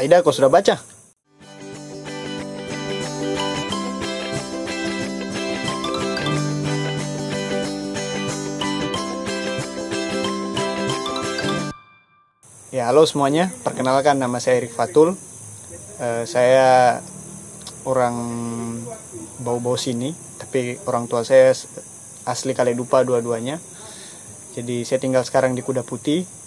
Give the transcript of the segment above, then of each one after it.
Aida, kau sudah baca? Ya, halo semuanya. Perkenalkan nama saya Erik Fatul. Eh, saya orang bau-bau sini, tapi orang tua saya asli Kaledupa dua-duanya. Jadi saya tinggal sekarang di Kuda Putih.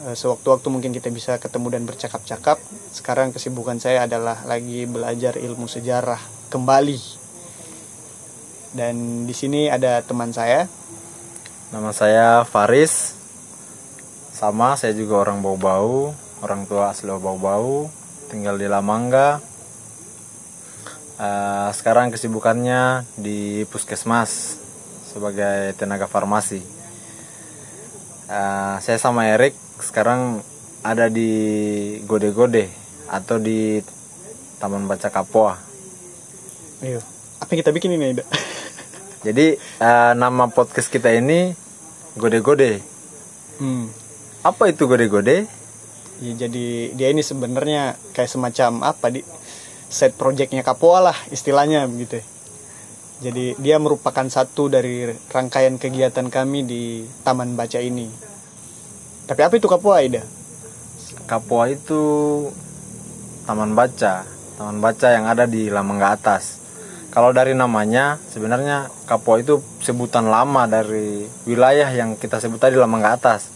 Eh, Sewaktu-waktu mungkin kita bisa ketemu dan bercakap-cakap. Sekarang kesibukan saya adalah lagi belajar ilmu sejarah kembali. Dan di sini ada teman saya. Nama saya Faris. Sama, saya juga orang bau-bau, orang tua asli bau-bau, tinggal di Lamangga. Eh, sekarang kesibukannya di puskesmas sebagai tenaga farmasi. Eh, saya sama Erik sekarang ada di Gode-Gode atau di Taman Baca Kapoa. Ayo, apa yang kita bikin ini, Ida? Jadi eh, nama podcast kita ini Gode-Gode. Hmm. Apa itu Gode-Gode? Ya, jadi dia ini sebenarnya kayak semacam apa di set projectnya Kapoa lah istilahnya begitu. Jadi dia merupakan satu dari rangkaian kegiatan kami di Taman Baca ini. Tapi apa itu Kapoa Ida? Kapoa itu taman baca, taman baca yang ada di Lamangga Atas. Kalau dari namanya, sebenarnya Kapoa itu sebutan lama dari wilayah yang kita sebut tadi Lamangga Atas.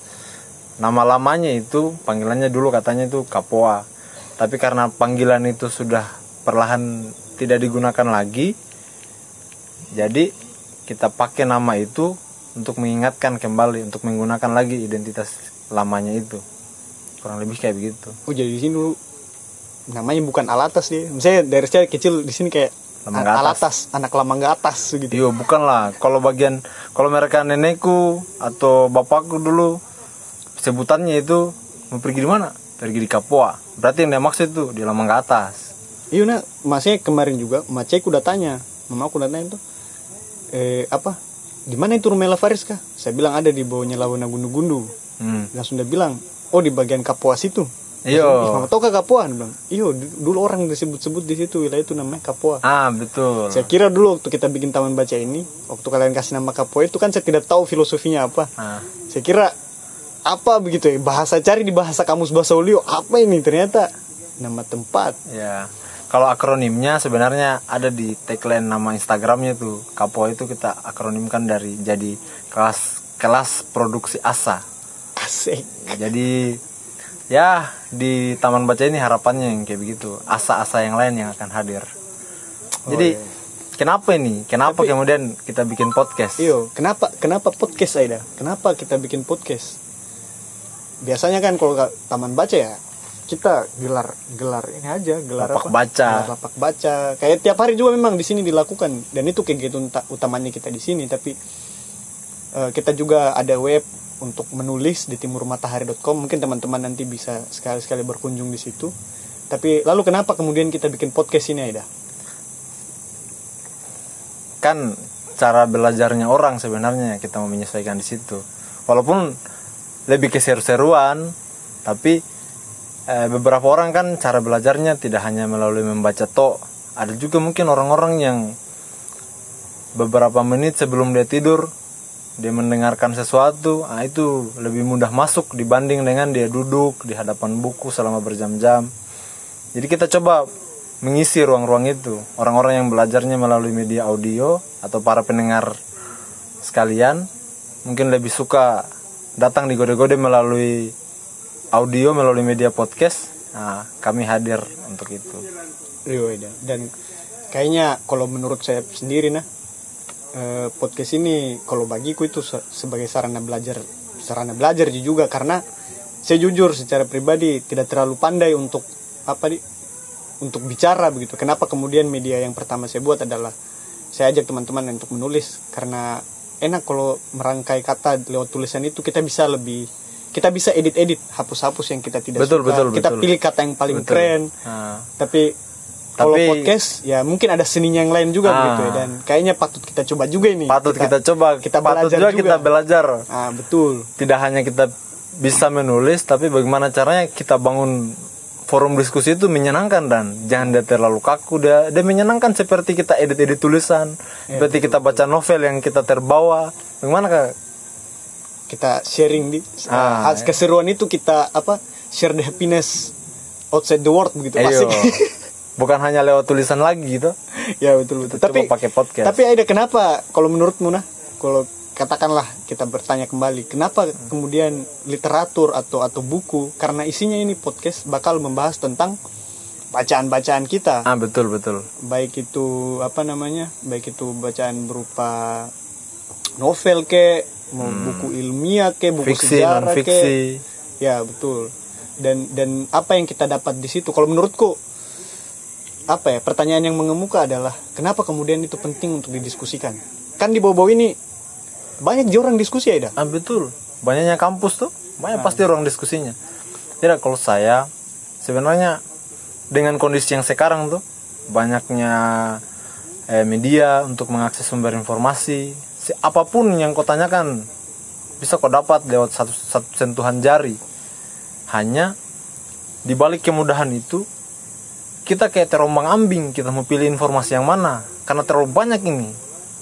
Nama lamanya itu panggilannya dulu katanya itu Kapoa. Tapi karena panggilan itu sudah perlahan tidak digunakan lagi, jadi kita pakai nama itu untuk mengingatkan kembali, untuk menggunakan lagi identitas lamanya itu. Kurang lebih kayak begitu. Oh jadi di sini dulu namanya bukan Alatas dia. Misalnya dari saya kecil di sini kayak Lamangga a- Atas. Alatas, anak Lamangga Atas gitu. Iya bukan lah kalau bagian kalau mereka nenekku atau bapakku dulu sebutannya itu mau pergi di mana? Pergi di Kapoa. Berarti yang dia maksud itu di Lamangga Atas. Iya nah, masnya kemarin juga macekku udah tanya, mama aku udah tanya tuh, eh apa, di mana itu rumah Faris kah? Saya bilang ada di bawahnya Lawana Gundu-Gundu. hmm. Langsung dia bilang, oh di bagian Kapuas itu. Iyo. Mama kah Kapuan? Bilang, iyo du- dulu orang disebut-sebut di situ wilayah itu namanya Kapua. ah betul Saya kira dulu waktu kita bikin taman baca ini, waktu kalian kasih nama Kapua itu kan saya tidak tahu filosofinya apa. Ah, Saya kira apa begitu ya bahasa cari di bahasa kamus bahasa ulio apa ini ternyata nama tempat. ya kalau akronimnya sebenarnya ada di tagline nama Instagramnya tuh Kapoa itu kita akronimkan dari jadi kelas kelas produksi asa Asik. Jadi ya di Taman Baca ini harapannya yang kayak begitu, asa-asa yang lain yang akan hadir. Jadi kenapa ini? Kenapa kemudian kita bikin podcast? Iyo, kenapa kenapa podcast Aida? Kenapa kita bikin podcast? Biasanya kan kalau taman baca ya kita gelar gelar ini aja gelar Lapak apa? baca. Gelar lapak baca. Kayak tiap hari juga memang di sini dilakukan dan itu kegiatan uta- utamanya kita di sini. Tapi eh, kita juga ada web untuk menulis di timurmatahari.com. Mungkin teman-teman nanti bisa sekali-sekali berkunjung di situ. Tapi lalu kenapa kemudian kita bikin podcast ini Aida? Kan cara belajarnya orang sebenarnya kita mau menyesuaikan di situ. Walaupun lebih ke seru-seruan, tapi eh, beberapa orang kan cara belajarnya tidak hanya melalui membaca to. Ada juga mungkin orang-orang yang beberapa menit sebelum dia tidur dia mendengarkan sesuatu, ah itu lebih mudah masuk dibanding dengan dia duduk di hadapan buku selama berjam-jam. Jadi kita coba mengisi ruang-ruang itu. Orang-orang yang belajarnya melalui media audio atau para pendengar sekalian mungkin lebih suka datang di gode-gode melalui audio melalui media podcast. Nah, kami hadir untuk itu. Rio Ida. Dan kayaknya kalau menurut saya sendiri nah eh, podcast ini kalau bagiku itu se- sebagai sarana belajar sarana belajar juga karena saya jujur secara pribadi tidak terlalu pandai untuk apa di untuk bicara begitu. Kenapa kemudian media yang pertama saya buat adalah saya ajak teman-teman untuk menulis karena enak kalau merangkai kata lewat tulisan itu kita bisa lebih kita bisa edit-edit hapus-hapus yang kita tidak Betul, suka. betul, kita betul. pilih kata yang paling Betul. keren Nah, tapi kalau Tapi- podcast ya mungkin ada seninya yang lain juga Ah. begitu ya dan kayaknya patut kita coba juga ini patut kita, coba, kita patut belajar juga, juga. kita belajar. ah betul Tidak hanya kita bisa menulis, tapi bagaimana caranya kita bangun forum diskusi itu menyenangkan dan jangan dia terlalu kaku dia dia menyenangkan seperti kita edit edit tulisan Ya, seperti kita baca novel yang kita terbawa bagaimana kak kita sharing di Ah, ah, keseruan itu kita apa share the happiness outside the world begitu Ayo. asik bukan hanya lewat tulisan lagi gitu. Ya betul betul. Tapi pakai podcast. tapi ada kenapa kalau menurutmu nah? Kalau katakanlah kita bertanya kembali kenapa kemudian literatur atau atau buku karena isinya ini podcast bakal membahas tentang bacaan-bacaan kita. Ah betul betul. Baik itu apa namanya baik itu bacaan berupa novel ke mau buku ilmiah ke buku Hmm. fiksi non sejarah fiksi ke ya betul. Dan dan apa yang kita dapat di situ? Kalau menurutku apa ya pertanyaan yang mengemuka adalah kenapa kemudian itu penting untuk didiskusikan? Kan di bawah-bawah ini banyak juga orang diskusi ya ah betul. Banyaknya kampus tuh. Banyak pasti orang diskusinya. Tidak kalau saya sebenarnya dengan kondisi yang sekarang tuh banyaknya eh, media untuk mengakses sumber informasi Si- apa pun yang kau tanyakan bisa kau dapat lewat satu, satu sentuhan jari. Hanya di balik kemudahan itu kita kayak terombang ambing kita mau pilih informasi yang mana. Karena terlalu banyak ini.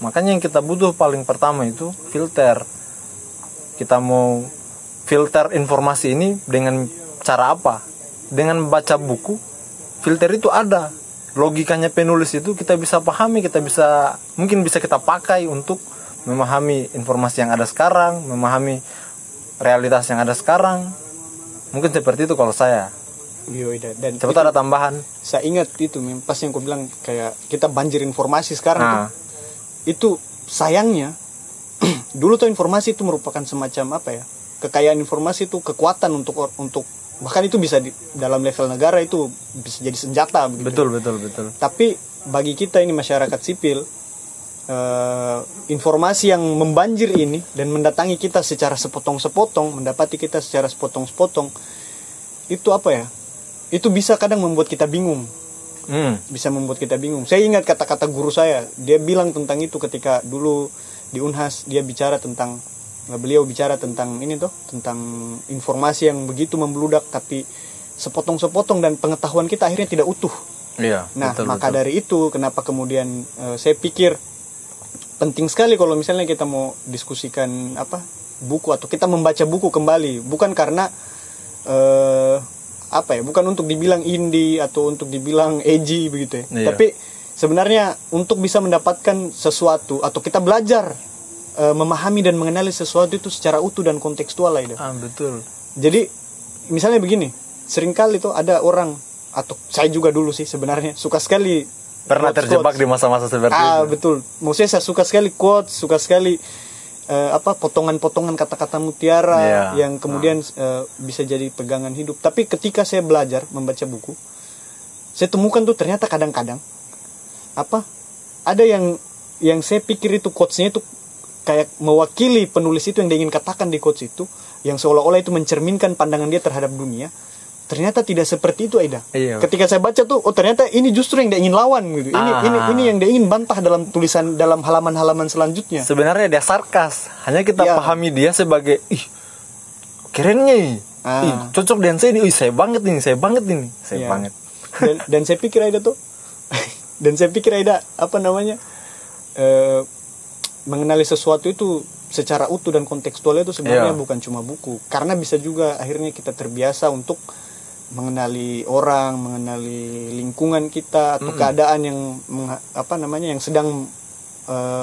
Makanya yang kita butuh paling pertama itu filter. Kita mau filter informasi ini dengan cara apa? Dengan baca buku filter itu ada. Logikanya penulis itu kita bisa pahami kita bisa mungkin bisa kita pakai untuk memahami informasi yang ada sekarang memahami realitas yang ada sekarang. Mungkin seperti itu kalau saya. Iya, Ida. dan Cepat ada tambahan. saya ingat itu pas yang kau bilang kayak kita banjir informasi sekarang Nah. tuh, itu sayangnya dulu tuh informasi itu merupakan semacam apa ya? Kekayaan informasi itu kekuatan untuk untuk bahkan itu bisa di dalam level negara itu bisa jadi senjata begitu. betul betul betul. Tapi bagi kita ini masyarakat sipil eh, informasi yang membanjir ini dan mendatangi kita secara sepotong-sepotong mendapati kita secara sepotong-sepotong itu apa ya itu bisa kadang membuat kita bingung hmm. bisa membuat kita bingung. Saya ingat kata-kata guru saya, dia bilang tentang itu ketika dulu di Unhas dia bicara tentang beliau bicara tentang ini tuh, tentang informasi yang begitu membludak tapi sepotong-sepotong dan pengetahuan kita akhirnya tidak utuh. iya Nah, betul, maka betul. dari itu kenapa kemudian eh, saya pikir penting sekali kalau misalnya kita mau diskusikan apa buku atau kita membaca buku kembali, bukan karena eh apa ya, bukan untuk dibilang indie atau untuk dibilang edgy begitu ya. Iya. Tapi sebenarnya untuk bisa mendapatkan sesuatu atau kita belajar eh, memahami dan mengenali sesuatu itu secara utuh dan kontekstual lah itu. ah betul Jadi misalnya begini, sering kali tuh ada orang atau saya juga dulu sih sebenarnya suka sekali pernah quotes- terjebak quotes. di masa-masa seperti Ah itu betul. Maksudnya saya suka sekali quotes, suka sekali eh, apa potongan-potongan kata-kata mutiara Iya. yang kemudian eh, bisa jadi pegangan hidup. Tapi ketika saya belajar membaca buku, saya temukan tuh ternyata kadang-kadang apa ada yang yang saya pikir itu quotesnya itu kayak mewakili penulis itu yang dia ingin katakan di quotes itu yang seolah-olah itu mencerminkan pandangan dia terhadap dunia ternyata tidak seperti itu Aida Iya. ketika saya baca tuh oh ternyata ini justru yang dia ingin lawan gitu ini Ah. ini ini yang dia ingin bantah dalam tulisan dalam halaman-halaman selanjutnya sebenarnya dia sarkas hanya kita Iya. pahami dia sebagai ih kerennya Ah. ih cocok dengan saya ini ih saya banget ini saya banget ini saya Iya. banget dan dan saya pikir Aida tuh dan saya pikir Aida apa namanya eh, mengenali sesuatu itu secara utuh dan kontekstualnya itu sebenarnya Iya. bukan cuma buku karena bisa juga akhirnya kita terbiasa untuk mengenali orang mengenali lingkungan kita atau keadaan yang apa namanya yang sedang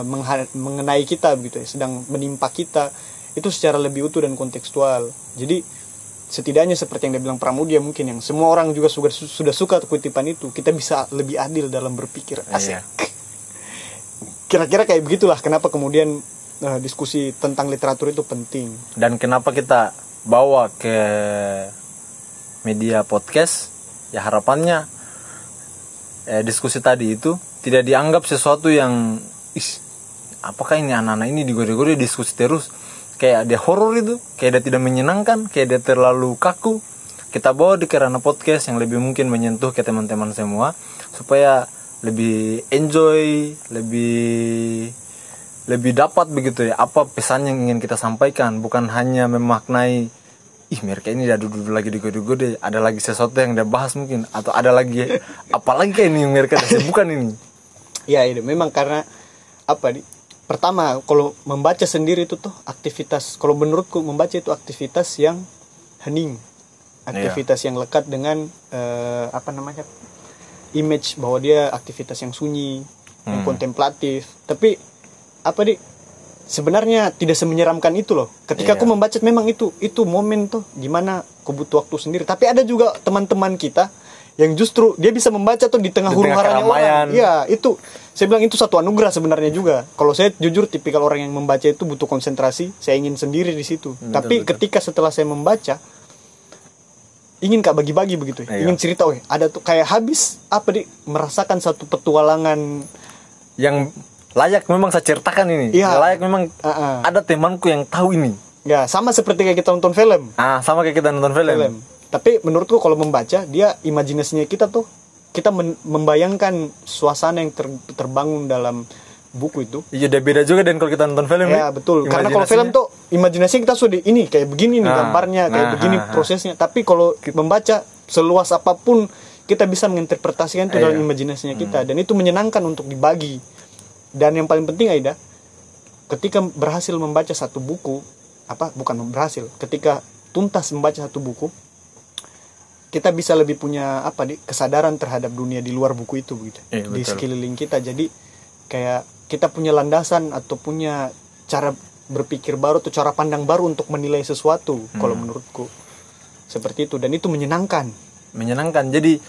mengha- mengenai kita begitu ya sedang menimpa kita itu secara lebih utuh dan kontekstual. Jadi setidaknya seperti yang dia bilang Pramudia mungkin yang semua orang juga sudah sudah suka kutipan itu kita bisa lebih adil dalam berpikir. Asik. Iya. kira-kira kayak begitulah kenapa kemudian eh, diskusi tentang literatur itu penting. Dan kenapa kita bawa ke media podcast ya harapannya eh, diskusi tadi itu tidak dianggap sesuatu yang is apakah ini anak-anak ini digore-gore diskusi terus? Kayak dia horor itu kayak dia tidak menyenangkan kayak dia terlalu kaku. Kita bawa di kerana podcast yang lebih mungkin menyentuh ke teman-teman semua supaya lebih enjoy lebih lebih dapat begitu ya apa pesan yang ingin kita sampaikan. Bukan hanya memaknai ih mereka ini udah duduk lagi di gode-gode ada lagi sesuatu yang dia bahas mungkin. Atau ada lagi apalagi kayak ini yang mereka bukan ini. Ya itu. Memang karena apa di pertama kalau membaca sendiri itu tuh aktivitas kalau menurutku membaca itu aktivitas yang hening. Aktivitas yang lekat dengan eh, apa namanya image bahwa dia aktivitas yang sunyi yang Hmm. kontemplatif. Tapi apa di sebenarnya tidak semenyeramkan itu loh ketika Iya. aku membaca memang itu itu momen tuh gimana aku butuh waktu sendiri tapi ada juga teman-teman kita yang justru dia bisa membaca tuh di tengah huru haranya orang iya itu saya bilang itu satu anugerah sebenarnya juga kalau saya jujur tipikal orang yang membaca itu butuh konsentrasi saya ingin sendiri di situ Betul, tapi betul. ketika setelah saya membaca ingin kak bagi-bagi begitu ya. Iya. ingin cerita weh ada tuh kayak habis apa di merasakan satu petualangan yang layak memang saya ceritakan ini Iya. layak memang Ah, ah. ada temanku yang tahu ini ya sama seperti kayak kita nonton film ah sama kayak kita nonton film, film. Tapi menurutku kalau membaca dia imajinasinya kita tuh kita membayangkan suasana yang ter- terbangun dalam buku itu. iya udah beda juga dan kalau kita nonton film Ya nih, betul. Karena kalau film tuh imajinasi kita sudah ini kayak begini nih Nah, gambarnya, kayak nah, begini ah, ah. prosesnya. Tapi kalau membaca seluas apa pun kita bisa menginterpretasikan itu dalam Iya. imajinasinya kita dan itu menyenangkan untuk dibagi. Dan yang paling penting Aida, ketika berhasil membaca satu buku, apa bukan berhasil, ketika tuntas membaca satu buku, kita bisa lebih punya apa di kesadaran terhadap dunia di luar buku itu begitu. Iya, di sekeliling kita. Jadi kayak kita punya landasan atau punya cara berpikir baru atau cara pandang baru untuk menilai sesuatu kalau Hmm. menurutku. Seperti itu. Dan itu menyenangkan. Menyenangkan. Jadi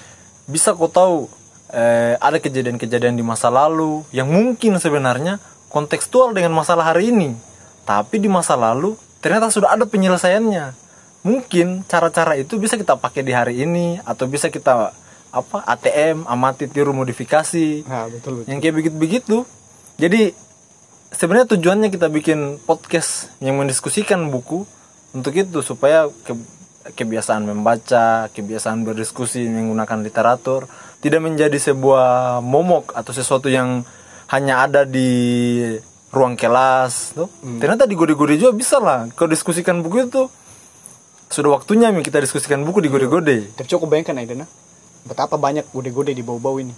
bisa kau tahu eh, ada kejadian-kejadian di masa lalu yang mungkin sebenarnya kontekstual dengan masalah hari ini. Tapi di masa lalu ternyata sudah ada penyelesaiannya. Mungkin cara-cara itu bisa kita pakai di hari ini atau bisa kita apa ATM amati tiru modifikasi. Nah betul betul. Yang kayak begitu-begitu. Jadi sebenarnya tujuannya kita bikin podcast yang mendiskusikan buku untuk itu supaya ke- kebiasaan membaca kebiasaan berdiskusi menggunakan literatur tidak menjadi sebuah momok atau sesuatu yang hanya ada di ruang kelas tuh. Ternyata di gode-gode juga bisa lah. Kalau diskusikan buku itu sudah waktunya Mi, kita diskusikan buku di gode-gode. Tapi coba bayangkan Aidana betapa banyak gode-gode di bau-bau ini.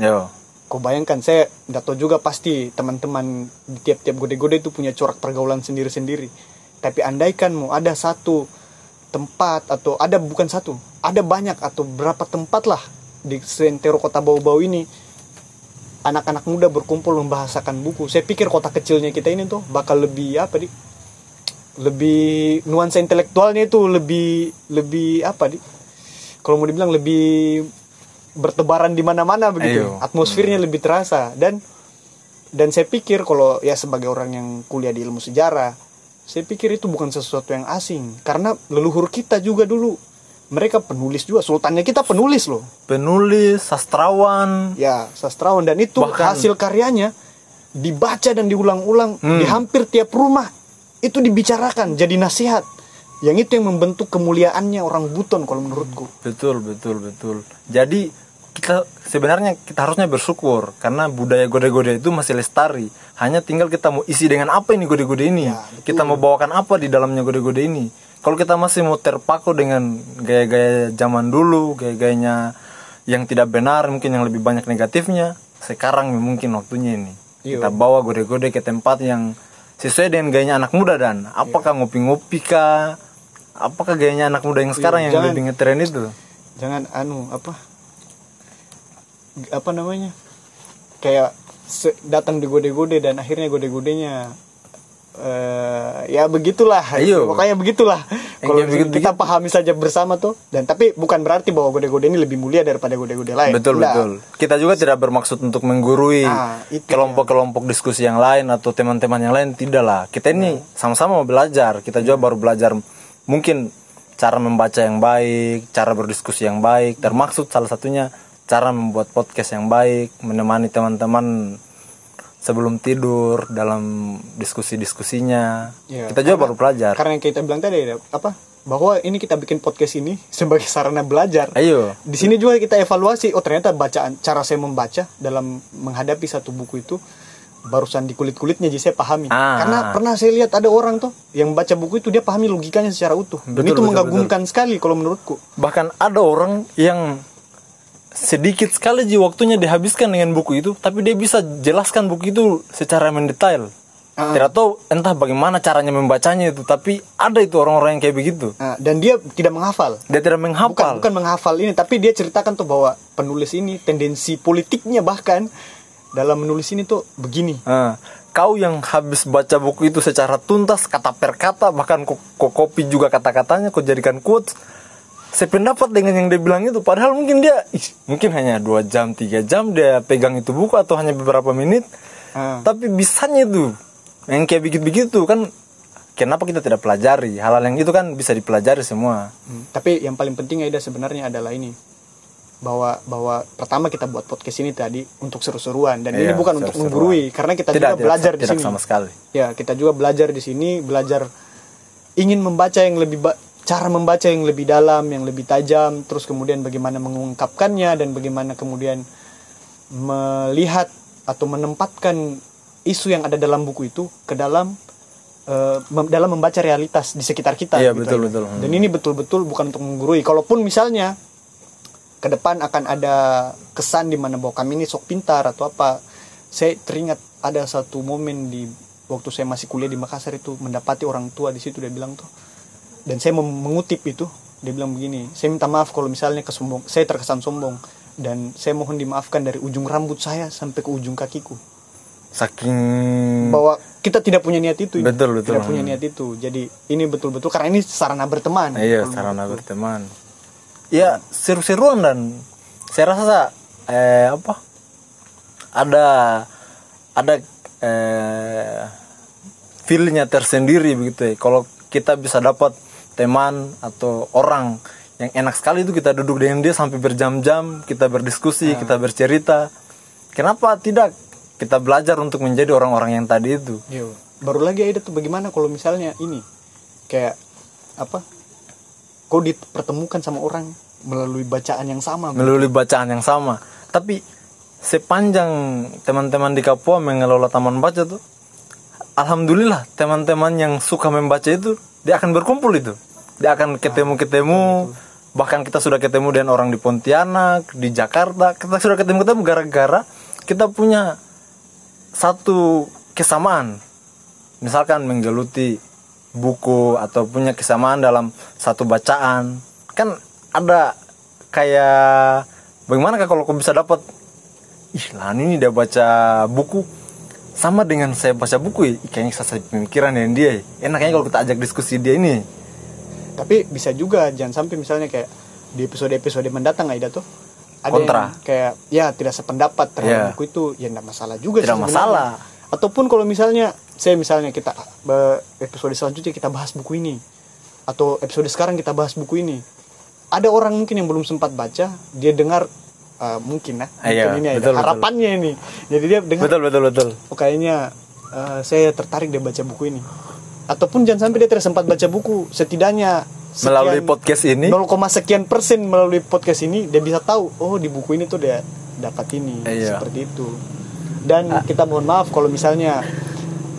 Yo. Kau bayangkan saya tidak tahu juga pasti teman-teman di tiap-tiap gode-gode itu punya corak pergaulan sendiri-sendiri. Tapi andaikan mau ada satu tempat atau ada bukan satu, ada banyak atau berapa tempat lah di sentero kota bau-bau ini. Anak-anak muda berkumpul membahasakan buku. Saya pikir kota kecilnya kita ini tuh bakal lebih apa di lebih nuansa intelektualnya itu lebih lebih apa di kalau mau dibilang lebih bertebaran di mana-mana begitu. Ayo. atmosfernya lebih terasa. Dan dan saya pikir kalau ya sebagai orang yang kuliah di ilmu sejarah saya pikir itu bukan sesuatu yang asing karena leluhur kita juga dulu. Mereka penulis juga sultannya kita penulis loh. Penulis sastrawan. Ya sastrawan. Dan itu Bahkan- hasil karyanya dibaca dan diulang-ulang Hmm. di hampir tiap rumah. Itu dibicarakan jadi nasihat. Yang itu yang membentuk kemuliaannya orang buton kalau menurutku. Betul, betul, betul. Jadi kita sebenarnya kita harusnya bersyukur karena budaya gode-gode itu masih lestari. Hanya tinggal kita mau isi dengan apa ini gode-gode ini. Ya, betul. kita mau bawakan apa di dalamnya gode-gode ini. Kalau kita masih mau terpaku dengan gaya-gaya zaman dulu, gaya-gayanya yang tidak benar, mungkin yang lebih banyak negatifnya, sekarang mungkin waktunya ini. Iya. Kita bawa gode-gode ke tempat yang sesuai dengan gayanya anak muda dan apakah ngopi-ngopi kah? Apakah gayanya anak muda yang sekarang yang Iya, jangan- lebih ngetren itu? jangan anu apa apa namanya kayak datang di gode-gode dan akhirnya gode-godenya eh ya begitulah Ayo. pokoknya begitulah Yang kalau begitu- kita pahami saja bersama tuh dan tapi bukan berarti bahwa gode-gode ini lebih mulia daripada gode-gode lain Betul Enggak. betul. Kita juga tidak bermaksud untuk menggurui Ah, kelompok-kelompok diskusi yang lain atau teman-teman yang lain tidak lah. Kita ini sama-sama mau belajar. Kita juga baru belajar mungkin cara membaca yang baik, cara berdiskusi yang baik. Termaksud salah satunya cara membuat podcast yang baik, menemani teman-teman sebelum tidur dalam diskusi-diskusinya. Iya, kita juga baru belajar. karena yang kita bilang tadi ya, apa bahwa ini kita bikin podcast ini sebagai sarana belajar Ayo. di sini juga kita evaluasi oh ternyata bacaan cara saya membaca dalam menghadapi satu buku itu barusan di kulit kulitnya jadi saya pahami Ah. karena pernah saya lihat ada orang tuh yang baca buku itu dia pahami logikanya secara utuh dan Betul, itu betul, mengagumkan sekali kalau menurutku bahkan ada orang yang sedikit sekali ji waktunya dihabiskan dengan buku itu tapi dia bisa jelaskan buku itu secara mendetail. Ah. tidak tahu entah bagaimana caranya membacanya itu tapi ada itu orang-orang yang kayak begitu. Nah, dan dia tidak menghafal. Dia tidak bukan menghafal. Bukan menghafal ini tapi dia ceritakan tuh bahwa penulis ini tendensi politiknya bahkan dalam menulis ini tuh begini. Ah, kau yang habis baca buku itu secara tuntas kata per kata bahkan kau, kau copy juga kata-katanya kau jadikan quotes saya pendapat dengan yang dia bilang itu. Padahal mungkin dia ih, mungkin hanya dua jam tiga jam dia pegang itu buku atau hanya beberapa menit. Ah. tapi bisanya itu yang kayak begitu-begitu kan kenapa kita tidak pelajari? Hal-hal yang itu kan bisa dipelajari semua. Hmm, tapi yang paling penting Aida sebenarnya adalah ini. Bahwa bahwa pertama kita buat podcast ini tadi untuk seru-seruan. Dan ini Iya, bukan untuk seru-seruan. menggurui karena kita tidak juga tidak, belajar di tidak sini. sama sekali. Ya kita juga belajar di sini belajar ingin membaca yang lebih cara membaca yang lebih dalam yang lebih tajam terus kemudian bagaimana mengungkapkannya dan bagaimana kemudian melihat atau menempatkan isu yang ada dalam buku itu ke dalam mem- dalam membaca realitas di sekitar kita Iya, gitu betul, ya. betul. dan ini betul-betul bukan untuk menggurui kalaupun misalnya ke depan akan ada kesan di mana bahwa kami ini sok pintar atau apa saya teringat ada satu momen di waktu saya masih kuliah di Makassar itu mendapati orang tua di situ dia bilang tuh dan saya mengutip itu dia bilang begini saya minta maaf kalau misalnya kesombong saya terkesan sombong dan saya mohon dimaafkan dari ujung rambut saya sampai ke ujung kakiku saking bahwa kita tidak punya niat itu Betul, betul. tidak punya niat itu jadi ini betul-betul karena ini sarana berteman Iya, sarana menurutku. berteman. Ya, seru-seruan dan saya rasa eh apa? Ada ada eh feelnya tersendiri begitu ya. Kalau kita bisa dapat teman atau orang yang enak sekali itu kita duduk dengan dia sampai berjam-jam, kita berdiskusi, kita bercerita. Kenapa tidak kita belajar untuk menjadi orang-orang yang tadi itu? Iya. Baru lagi ada tuh bagaimana kalau misalnya ini kayak apa? Kau dipertemukan sama orang melalui bacaan yang sama. melalui bacaan yang sama. Tapi sepanjang teman-teman di Kapua mengelola taman baca tuh, alhamdulillah teman-teman yang suka membaca itu dia akan berkumpul itu. Dia akan ketemu-ketemu. Bahkan kita sudah ketemu dengan orang di Pontianak, di Jakarta. Kita sudah ketemu-ketemu gara-gara kita punya satu kesamaan. Misalkan menggeluti buku atau punya kesamaan dalam satu bacaan. Kan ada kayak bagaimana kalau kau bisa dapat ih ini dia baca buku sama dengan saya baca buku ya kayaknya saya pemikiran dengan dia ya. enaknya kalau kita ajak diskusi dia ini Tapi bisa juga jangan sampai misalnya kayak di episode-episode mendatang Aida tuh ada Kontra. yang kayak ya tidak sependapat terhadap Iya. buku itu ya tidak masalah juga Tidak sih sebenarnya. masalah. Ataupun kalau misalnya saya misalnya kita episode selanjutnya kita bahas buku ini atau episode sekarang kita bahas buku ini. Ada orang mungkin yang belum sempat baca, dia dengar eh, mungkin nah, Iya, mungkin ini Aida. betul, betul. harapannya ini. Jadi dia dengar betul betul betul oh kayaknya eh, saya tertarik dia baca buku ini ataupun jangan sampai dia tidak sempat baca buku. Setidaknya sekian- melalui podcast ini. 0, sekian persen melalui podcast ini dia bisa tahu oh di buku ini tuh dia dapat ini. Iya. seperti itu. Dan kita mohon maaf kalau misalnya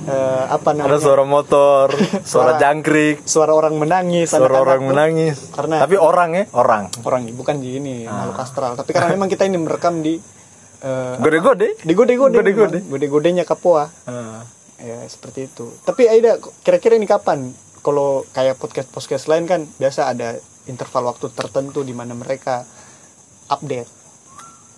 eh, apa namanya ada suara motor suara Suara- jangkrik. suara orang menangis suara anak-anak orang tuh. menangis. Karena- tapi orang ya orang. Orang bukan di ini Ah. makhluk astral. Tapi karena memang kita ini merekam di eh, gode-gode. Di gode-gode. Gode-gode. gode-godenya Kapoa. Ah. Ya seperti itu. Tapi Aida kira-kira ini kapan? Kalau kayak podcast podcast lain kan biasa ada interval waktu tertentu di mana mereka update.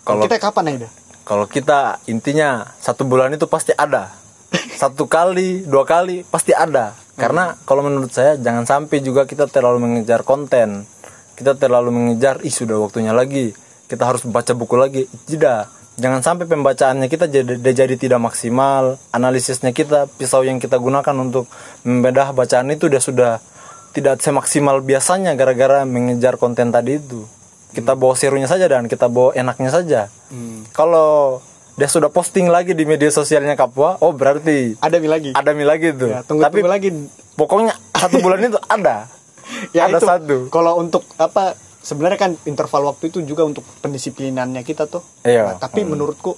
Kalau kita kapan Aida? kalau kita intinya satu bulan itu pasti ada. Satu kali dua kali pasti ada. Karena kalau menurut saya jangan sampai juga kita terlalu mengejar konten. Kita terlalu mengejar ih sudah waktunya lagi. Kita harus baca buku lagi. Tidak jangan sampai pembacaannya kita jadi jadi tidak maksimal analisisnya kita pisau yang kita gunakan untuk membedah bacaan itu dia sudah tidak semaksimal biasanya gara-gara mengejar konten tadi itu kita bawa serunya saja dan kita bawa enaknya saja Hmm. kalau dia sudah posting lagi di media sosialnya Kapua, oh berarti ada mi lagi ada mi lagi tuh. ya, tunggu Tapi tunggu lagi pokoknya satu bulan itu ada. ya ada itu satu. kalau untuk apa sebenarnya kan interval waktu itu juga untuk pendisiplinannya kita tuh. Iya. Nah, tapi menurutku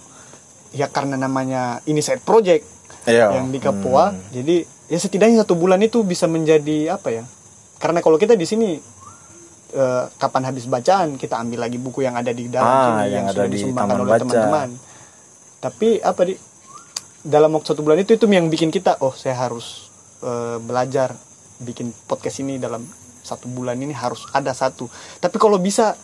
ya karena namanya ini side project Iya. yang di Papua jadi ya setidaknya satu bulan itu bisa menjadi apa ya? Karena kalau kita di sini eh, kapan habis bacaan kita ambil lagi buku yang ada di dalam Ah, sini yang ada sudah di disumbangkan oleh teman-teman. Tapi apa di dalam waktu satu bulan itu itu yang bikin kita oh saya harus eh, belajar bikin podcast ini dalam satu bulan ini harus ada satu. Tapi kalau bisa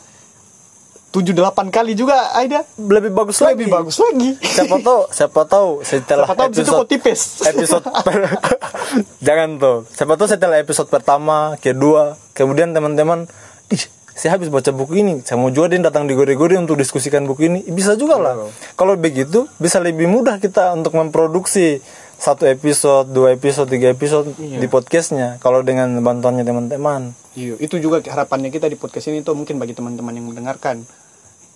tujuh delapan kali juga Aida. Lebih bagus lebih lagi. bagus lagi. Siapa tahu, siapa tahu setelah siapa tahu episode kok tipes episode per- jangan tuh. Siapa tahu setelah episode pertama kedua kemudian teman-teman ih saya habis baca buku ini saya mau juga datang di gode-gode untuk diskusikan buku ini. Bisa juga lah. Kalau begitu bisa lebih mudah kita untuk memproduksi satu episode dua episode tiga episode Iya. di podcastnya kalau dengan bantuannya teman-teman Iya, itu juga harapannya kita di podcast ini tuh mungkin bagi teman-teman yang mendengarkan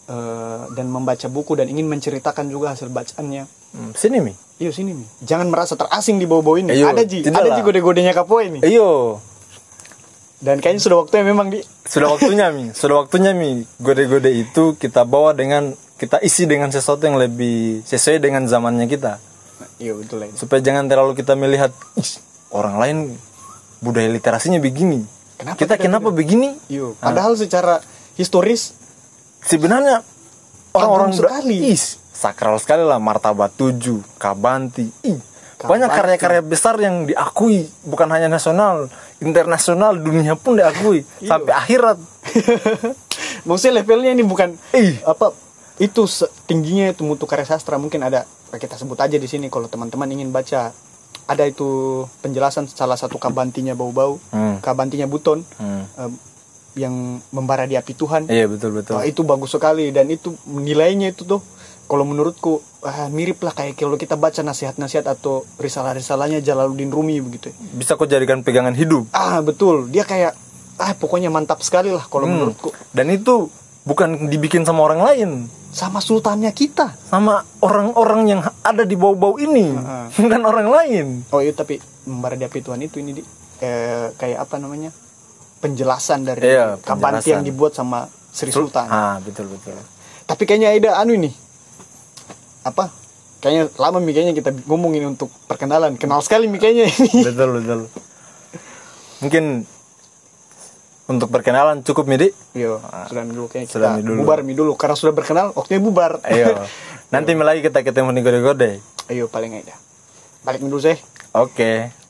eh, dan membaca buku dan ingin menceritakan juga hasil bacaannya. Hmm, sini mi Iya sini nih. Jangan merasa terasing di bawah-bawah ini. Iyo, ada ji, ada ji gode-godenya kapua ini. iyo Dan kayaknya sudah waktunya memang di. sudah waktunya mi sudah waktunya mi gode-gode itu kita bawa dengan kita isi dengan sesuatu yang lebih sesuai dengan zamannya kita Iya betul lah. supaya jangan terlalu kita melihat "Ih, orang lain budaya literasinya begini Kenapa kita kenapa begini Iya. Padahal secara historis sebenarnya orang-orang sekali. Ih, sakral sekali lah martabat tujuh kabanti Ih, banyak karya-karya besar yang diakui bukan hanya nasional internasional dunia pun diakui Iya. sampai akhirat maksudnya levelnya ini bukan Ih. apa itu tingginya itu mutu karya sastra. Mungkin ada kita sebut aja di sini kalau teman-teman ingin baca. Ada itu penjelasan salah satu kabantinya bau-bau Hmm. kabantinya buton Hmm. em, yang membara di api Tuhan. Iya betul betul. Wah, itu bagus sekali. Dan itu nilainya itu tuh kalau menurutku ah, mirip lah kayak kalau kita baca nasihat-nasihat atau risalah-risalahnya Jalaluddin Rumi begitu. Bisa kau jadikan pegangan hidup. Ah betul. Dia kayak ah pokoknya mantap sekali lah kalau Hmm. menurutku. Dan itu bukan dibikin sama orang lain sama sultannya kita. Sama orang-orang yang ada di bau-bau ini. Heeh. bukan orang lain. Oh iya tapi membara di api Tuhan itu ini di. Eh, kayak apa namanya? Penjelasan dari Iya, penjelasan. yang dibuat sama Sri Sultan. Ah betul betul. Tapi kayaknya ada anu ini. Apa? Kayaknya lama mi kayaknya kita ngomongin untuk perkenalan. Kenal sekali mi kayaknya ini. Betul betul. Mungkin untuk perkenalan cukup midi Yo, sudah dulu kayaknya kita Sudah dulu. bubar mi dulu. Karena sudah berkenal waktunya bubar. Ayo nanti lagi kita ketemu di gode-gode. Ayo paling aja. Balik dulu sih oke oke